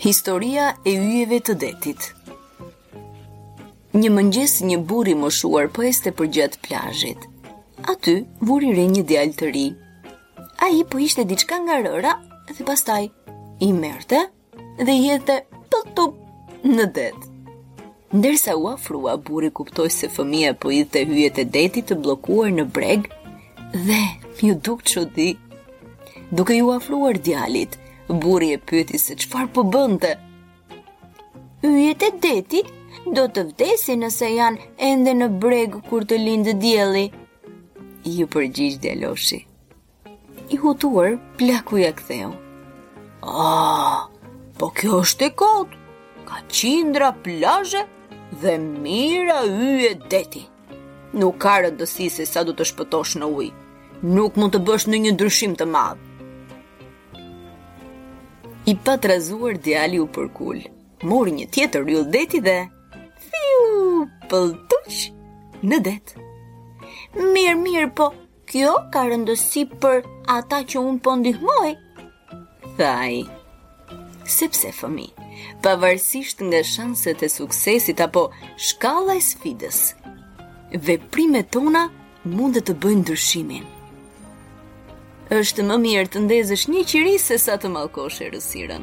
Historia e yjeve të detit. Një mëngjes një burr i moshuar po ecte përgjatë plazhit. Aty vuri re një djalë të ri. Ai po hiqte diçka nga rëra dhe pastaj i merrte dhe i hidhte tutje në det. Ndërsa u afrua, burri kuptoi se fëmija po hidhte yjet e detit të bllokuar në breg dhe iu duk çudi. Duke iu afruar djalit, burri e pyeti se çfarë po bënte, Yjet e detit do të vdesin nëse janë ende në breg kur të lindë dielli. Iu përgjigj djaloshi. I hutuar, plaku ia ktheu. Ah, po kjo është e kotë, ka qindra plazhe dhe mijëra yje deti. Nuk ka rëndësi se sa do të shpëtosh në ujë. Nuk mund të bësh ndonjë ndryshim të madh. I patrazuar djali u përkul. Mori një tjetër yll deti dhe fiu pëlltuq në det. Mirë, mirë, po kjo ka rëndësi për ata që unë po ndihmoj. Tha ai. Sepse fëmijë, pavarësisht nga shanset e suksesit apo shkalla e sfidës, veprimet tona mund të bëjnë ndryshimin. Është më mirë të ndezësh një qiri se sa të mallkosh errësirën.